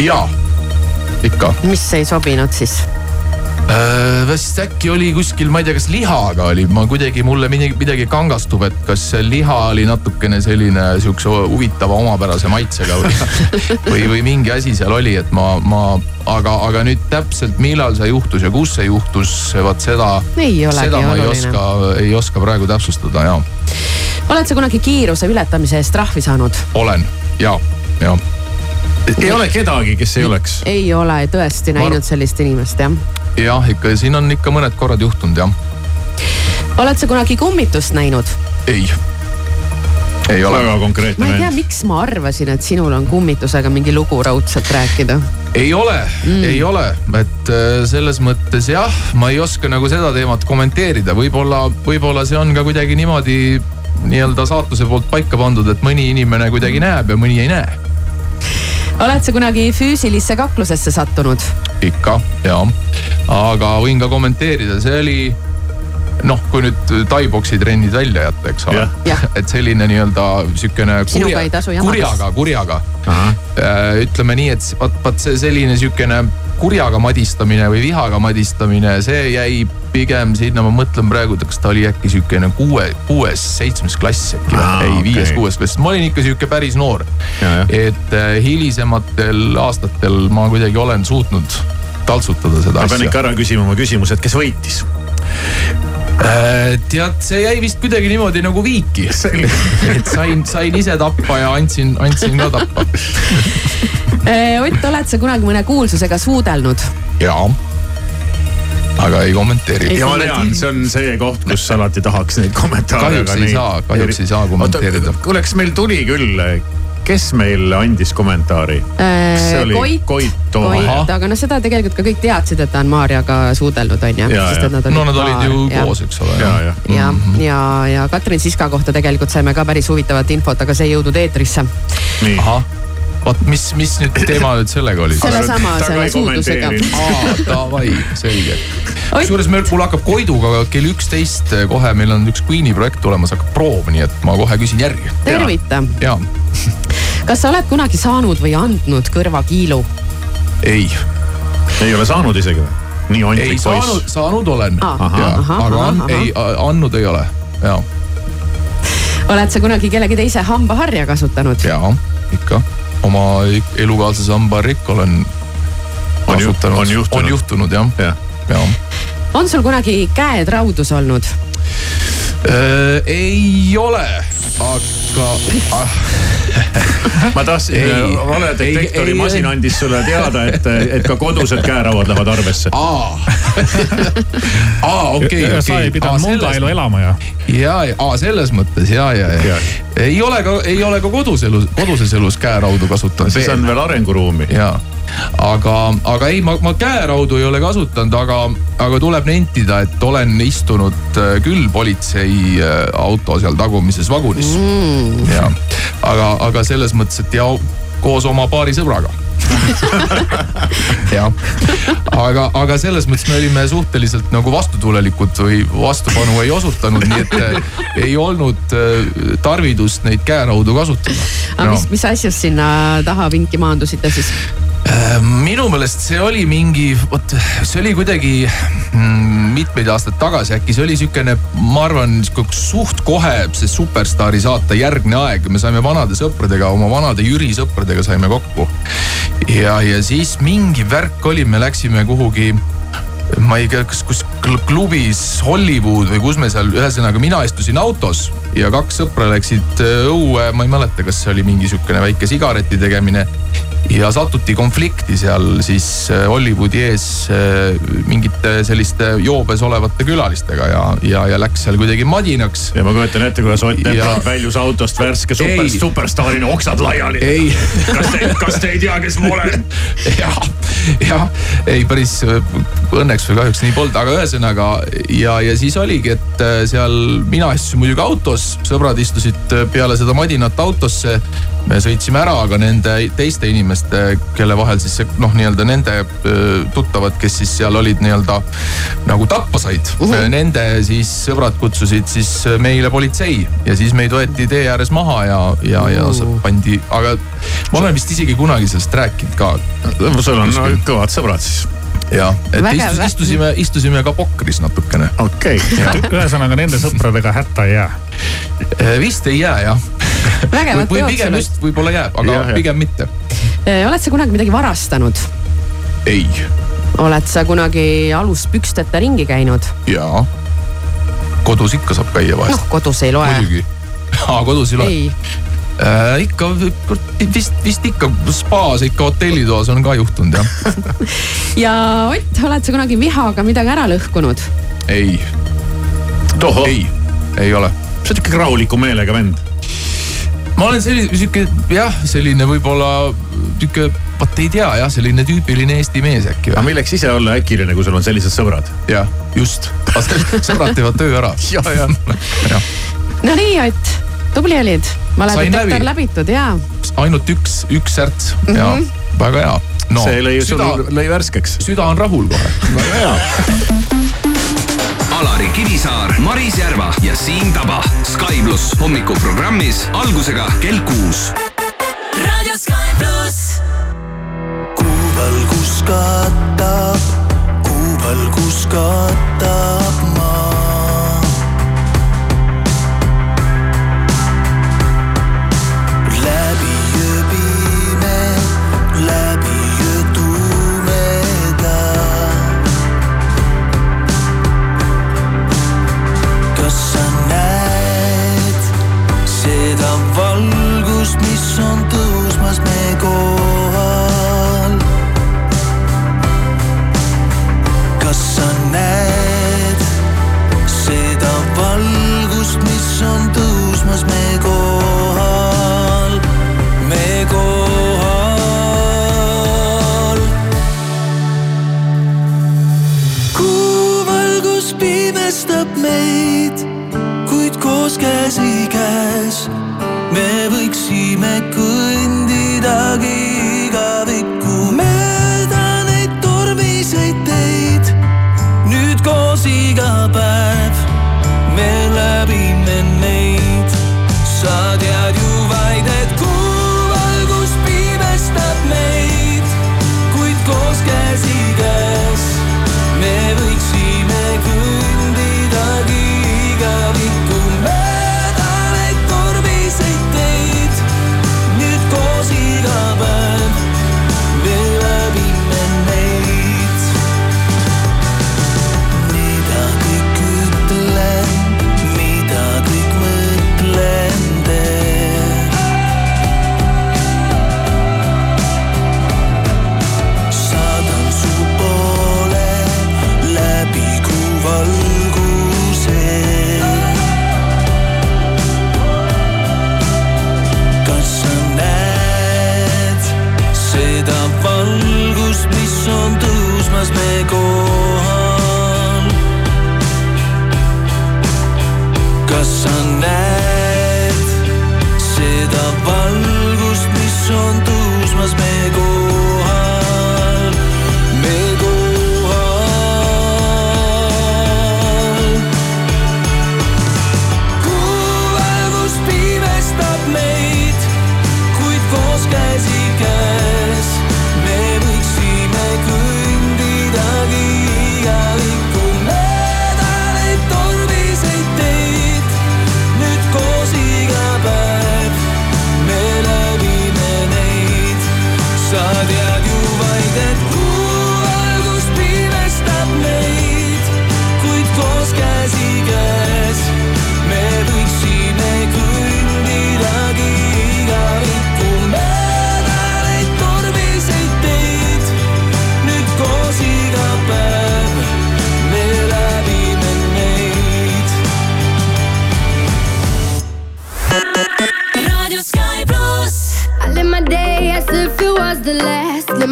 ja, ikka mis ei sobinud siis? äh,. vist äkki oli kuskil, ma ei tea, kas lihaga oli, ma kuidagi mulle midagi, midagi kangastub, et kas see liha oli natukene selline sihukese huvitava omapärase maitsega või, [laughs] või, või mingi asi seal oli, et ma, ma, aga, aga nüüd täpselt millal see juhtus ja kus see juhtus, vot seda, seda ma ei oluline. oska, ei oska praegu täpsustada ja oled sa kunagi kiiruse ületamise eest trahvi saanud? olen ja, ja ei ole kedagi, kes ei oleks. ei ole tõesti näinud sellist inimest jah. jah, ikka siin on ikka mõned korrad juhtunud jah, oled sa kunagi kummitust näinud? ei, ei ole väga konkreetne ma ei tea, miks ma arvasin, et sinul on kummitusega mingi lugu raudselt rääkida. ei ole mm., ei ole, et äh, selles mõttes jah, ma ei oska nagu seda teemat kommenteerida, võib-olla, võib-olla see on ka kuidagi niimoodi nii-öelda saatuse poolt paika pandud, et mõni inimene kuidagi näeb ja mõni ei näe. Oled sa kunagi füüsilisse kaklusesse sattunud? ikka ja, aga võin ka kommenteerida, see oli noh, kui nüüd tai-boksi trennid välja jätta, eks ole. Et selline nii-öelda sihukene kurja kurjaga, kurjaga. ütleme nii, et vot, vot see selline sihukene kurjaga madistamine või vihaga madistamine, see jäi pigem sinna, ma mõtlen praegu, kas ta oli äkki sihukene kuue, kuues, seitsmes klass äkki või Aa, ei, viies, okei. kuues klass, ma olin ikka sihuke päris noor. Et äh, hilisematel aastatel ma kuidagi olen suutnud taltsutada seda ma pean asja ikka. ära küsima oma küsimuse, et kes võitis? Äh, tead, see jäi vist kuidagi niimoodi nagu viiki. [laughs] et sain, sain ise tappa ja andsin, andsin ka tappa. [laughs] Ott, oled sa kunagi mõne kuulsusega suudelnud? jaa. aga ei kommenteeri. ja ma tean, see on see koht, kus alati tahaks neid kommentaare. Kahjuks ei saa- kahjuks ei saa kommenteerida. kuule, kas meil tuli küll, kes meil andis kommentaari? oli Koit, Koit? Koit, aga noh, seda tegelikult ka kõik teadsid, et ta on Maarjaga suudelnud, onju. Ja, ja. no nad olid ju koos, eks ole. ja, ja. ja, ja, ja Katrin Siska kohta tegelikult saime ka päris huvitavat infot, aga see ei jõudnud eetrisse. nii. vot mis, mis nüüd [laughs] teema nüüd sellega oli? sellesama, selle ei suudlusega. aa, davai, selge. [laughs] Kusjuures meil, mul hakkab Koiduga kell üksteist kohe, meil on üks Queen'i projekt tulemas, hakkab proov, nii et ma kohe küsin järgi. tervita. ja, kas sa oled kunagi saanud või andnud kõrvakiilu? ei, ei ole saanud isegi või? nii ei ontlik saanud poiss., saanud olen. Ahah, ahah, aga ahah. ei, andnud ei ole. ja, oled sa kunagi kellegi teise hambaharja kasutanud? ja ikka oma elukaaslase hambaharja ikka olen kasutanud. on juhtunud? on juhtunud jah, jah. ja. on sul kunagi käed raudus olnud? Äh, ei ole, aga ah, [laughs] ma tahtsin Ei,, valedetektori masin andis sulle teada, et, et ka kodused käerauad lähevad arvesse. aa, aa okei, okei. sa ei pidanud Monga elu elama ja. ja, ja, aa selles mõttes ja, ja, ja Ja. ei ole ka, ei ole ka kodus elus, koduses elus käeraudu kasutanud. siis on veel arenguruumi. ja, aga, aga ei, ma, ma käeraudu ei ole kasutanud, aga, aga tuleb nentida, et olen istunud äh, küll politsei äh, auto seal tagumises vagunis mm.. ja, aga, aga selles mõttes, et ja koos oma paari sõbraga [laughs] jah, aga, aga selles mõttes me olime suhteliselt nagu vastutulelikud või vastupanu ei osutanud, nii et äh, ei olnud tarvidust neid käeraudu kasutada. aga mis, mis asjust sinna taha vinki maandusite siis? Äh, minu meelest see oli mingi, vot see oli kuidagi mm, mitmeid aastaid tagasi äkki, see oli sihukene, ma arvan, suht kohe see Superstaari saate järgne aeg, me saime vanade sõpradega, oma vanade Jüri sõpradega saime kokku. ja, ja siis mingi värk oli, me läksime kuhugi ma ei tea, kas kus kl- klubis Hollywood või kus me seal, ühesõnaga mina istusin autos ja kaks sõpra läksid äh, õue, ma ei mäleta, kas see oli mingi sihukene väike sigareti tegemine. Ja satuti konflikti seal siis äh, Hollywoodi ees äh, mingite selliste joobes olevate külalistega ja, ja, ja läks seal kuidagi madinaks. ja ma kujutan ette, kuidas Ott Pepper väljus autost värske super, superstaarina, oksad laiali. ei kas te, kas te ei tea, kes ma olen? [laughs] jah, jah, ei päris äh, õnneks või kahjuks nii polnud, aga ühesõnaga ja, ja siis oligi, et seal mina istusin muidugi autos, sõbrad istusid peale seda madinat autosse. me sõitsime ära, aga nende teiste inimeste inimeste, kelle vahel siis see noh, nii-öelda nende tuttavad, kes siis seal olid nii-öelda nagu tappa said uh. Mhm. -huh. Nende siis sõbrad kutsusid siis meile politsei ja siis meid võeti tee ääres maha ja, ja, ja Uh. pandi, aga ma olen vist isegi kunagi sellest rääkinud ka. sul on no, kõvad sõbrad siis jah, et Vägev. istus, istusime, istusime ka pokris natukene. okei okay. ühesõnaga nende sõpradega hätta ei jää. vist ei jää jah. Vägevat või teod pigem just võib-olla jääb, aga Jah, jah. pigem mitte. oled sa kunagi midagi varastanud? ei, oled sa kunagi aluspüksteta ringi käinud? jaa. kodus ikka saab käia vahest noh, kodus ei loe. muidugi. [laughs] aa, kodus ei loe ei, äh,? ikka vist, vist ikka spaas ikka hotellitoas on ka juhtunud jah. [laughs] ja Ott, oled sa kunagi vihaga midagi ära lõhkunud? ei, ei, ei ole sa oled ikkagi rahuliku meelega vend. Ma olen selline sihuke jah, selline võib-olla sihuke, vot ei tea jah, selline tüüpiline Eesti mees äkki aga milleks ise olla äkiline, kui sul on sellised sõbrad? jah, just, [laughs] sõbrad teevad töö ära. ja, ja, jah, no nii, Ott, tubli olid. Sain valedetektor läbi. läbitud ja. ainult üks, üks särts ja Mhm. väga hea no,. see lõi sul süda, lõi värskeks. süda on rahul kohe. väga hea. [laughs] Alari Kivisaar, Maris Järva ja Siim Taba. Sky pluss hommikuprogrammis algusega kell kuus Radio Sky pluss. kuuvalgus katab, kuuvalgus katab maa.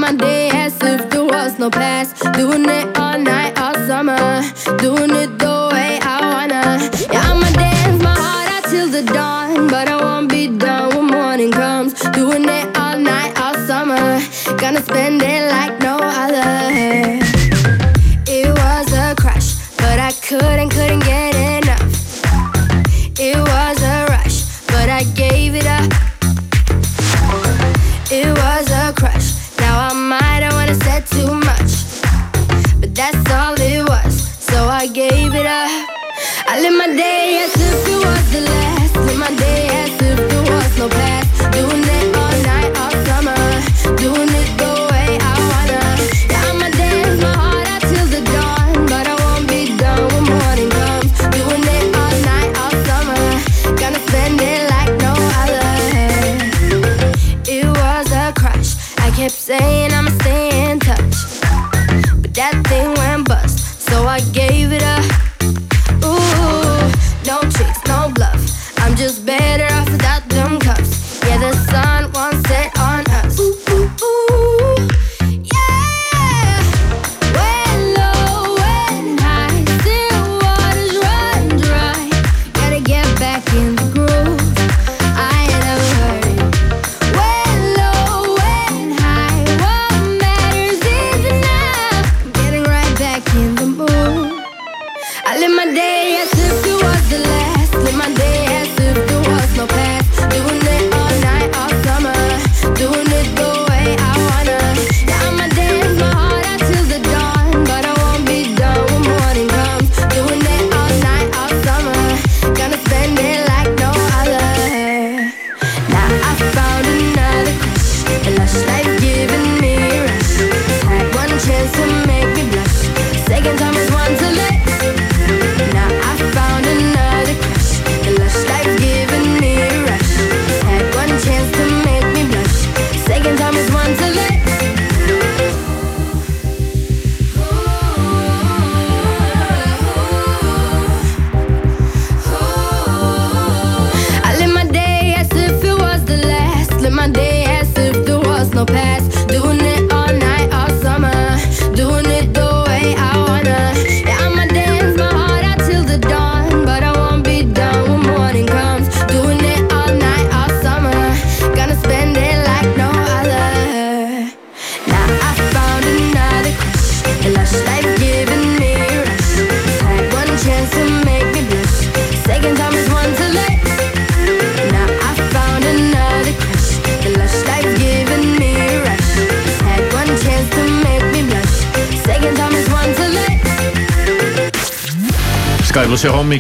My day as if there was no past. Doing it all night, all summer. Doing it the way I wanna. Yeah, I'ma dance my heart out till the dawn. But I won't be done when morning comes. Doing it all night, all summer. Gonna spend it like no other. It was a crush, but I couldn't, couldn't get enough.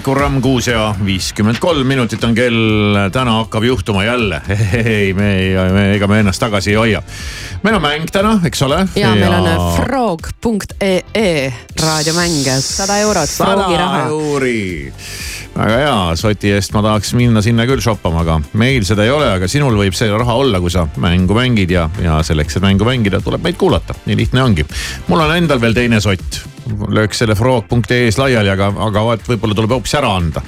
Hommikuramm kuus ja viiskümmend kolm minutit on kell, täna hakkab juhtuma jälle. ei, me ei, me, ega me ennast tagasi ei hoia. meil on mäng täna, eks ole. ja meil on frog.ee raadiomäng, sada eurot, Frogi raha. euri. väga hea, soti eest ma tahaks minna sinna küll shoppama, aga meil seda ei ole, aga sinul võib see raha olla, kui sa mängu mängid ja, ja selleks, et mängu mängida, tuleb meid kuulata, nii lihtne ongi. mul on endal veel teine sott, lööks selle frog.ee-s laiali, aga, aga vaat võib-olla tuleb hoopis ära anda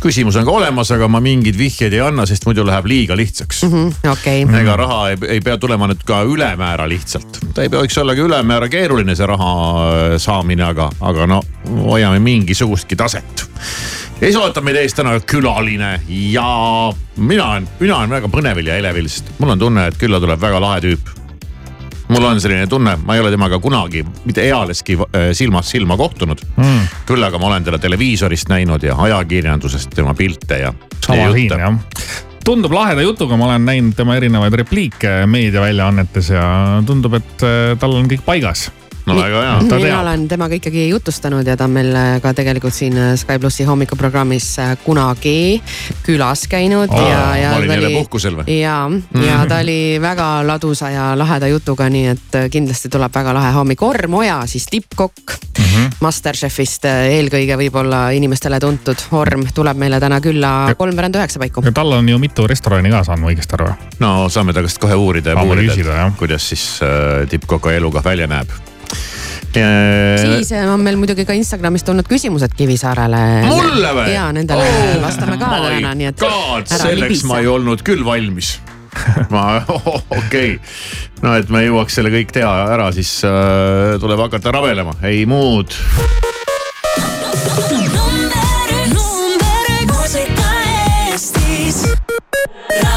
küsimus on ka olemas, aga ma mingeid vihjeid ei anna, sest muidu läheb liiga lihtsaks mm. Mhm, okei. ega raha ei, ei pea tulema nüüd ka ülemäära lihtsalt. ta ei tohiks olla ka ülemäära keeruline, see raha äh, saamine, aga, aga no hoiame mingisugustki taset. ees ootab meid ees täna külaline ja mina olen, mina olen väga põnevil ja elevil, sest mul on tunne, et külla tuleb väga lahe tüüp mul on selline tunne, ma ei ole temaga kunagi mitte ealeski äh, silmast silma kohtunud. Mm.. küll aga ma olen teda televiisorist näinud ja ajakirjandusest tema pilte ja. sama liin jah. Tundub laheda jutuga, ma olen näinud tema erinevaid repliike meediaväljaannetes ja tundub, et äh, tal on kõik paigas no väga hea. mina teab. olen temaga ikkagi jutustanud ja ta on meil äh, ka tegelikult siin Sky plussi hommikuprogrammis äh, kunagi külas käinud oh, ja, ja. ma olin jälle puhkusel või? ja, ja ta oli väga ladusa ja laheda jutuga, nii et äh, kindlasti tuleb väga lahe hommik. Orm Oja, siis tippkokk mm -hmm. Masterchefist eelkõige võib-olla inimestele tuntud. Orm tuleb meile täna külla kolmveerand üheksa paiku. ja tal on ju mitu restorani ka, saan ma õigesti aru? no saame ta käest kohe uurida ja uurida, kuidas siis äh, tippkoka eluga välja näeb siis on meil muidugi ka Instagramis tulnud küsimused Kivisaarele. mulle või? ja nendele oh, vastame ka täna, nii et. selleks libise. ma ei olnud küll valmis [laughs] ma, okei okay., no et me jõuaks selle kõik teha ära, siis äh, tuleb hakata rabelema, ei muud.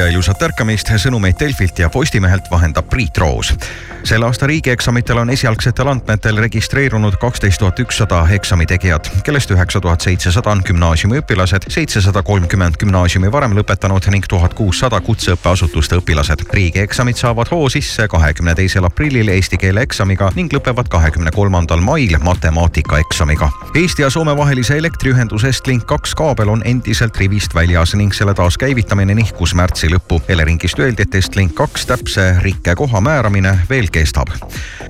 Ja ilusat ärkamist, sõnumeid Delfilt ja Postimehelt vahendab Priit Roos. selle aasta riigieksamitel on esialgsetel andmetel registreerunud kaksteist tuhat ükssada eksamitegijat, kellest üheksa tuhat seitsesada on gümnaasiumiõpilased, seitsesada kolmkümmend gümnaasiumi varem lõpetanud ning tuhat kuussada kutseõppeasutuste õpilased. riigieksamid saavad hoo sisse kahekümne teisel aprillil eesti keele eksamiga ning lõpevad kahekümne kolmandal mail matemaatikaeksamiga. Eesti ja Soome vahelise elektriühenduse Estlink kaks kaabel on endiselt rivist väljas ning selle taaskäivitamine nihkus märtsi lõppu. Eleringist öeldi, et Estlink kaks täpse rikkekoha määramine veel kestab.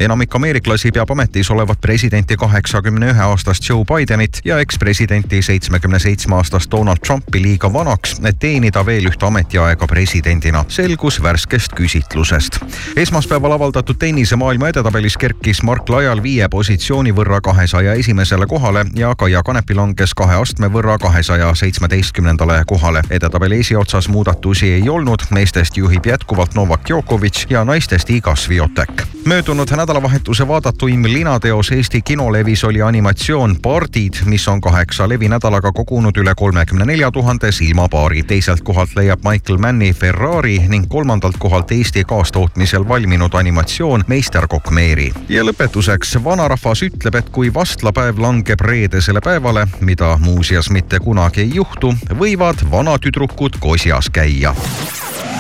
enamik ameeriklasi peab ametis olevat presidenti kaheksakümne ühe aastast Joe Bidenit ja ekspresidenti seitsmekümne seitsme aastast Donald Trumpi liiga vanaks, et teenida veel ühte ametiaega presidendina, selgus värskest küsitlusest. esmaspäeval avaldatud tennisemaailma edetabelis kerkis Mark Laial viie positsiooni võrra kahesaja esimesele kohale ja Kaia Kanepi langes kahe astme võrra kahesaja seitsmeteistkümnendale kohale. edetabeli esiotsas muudatusi ei olnud, meestest juhib jätkuvalt Novak Djokovic ja naistest Iga Swiatek. möödunud nädalavahetuse vaadatuim linateos Eesti kinolevis oli animatsioon Pardid, mis on kaheksa levinädalaga kogunud üle kolmekümne nelja tuhande silmapaari. teiselt kohalt leiab Michael Manni Ferrari ning kolmandalt kohalt Eesti kaastootmisel valminud animatsioon Meisterkokk Meeri. ja lõpetuseks, vanarahvas ütleb, et kui vastlapäev langeb reedesele päevale, mida muuseas mitte kunagi ei juhtu, võivad vanatüdrukud kosjas käia Yeah.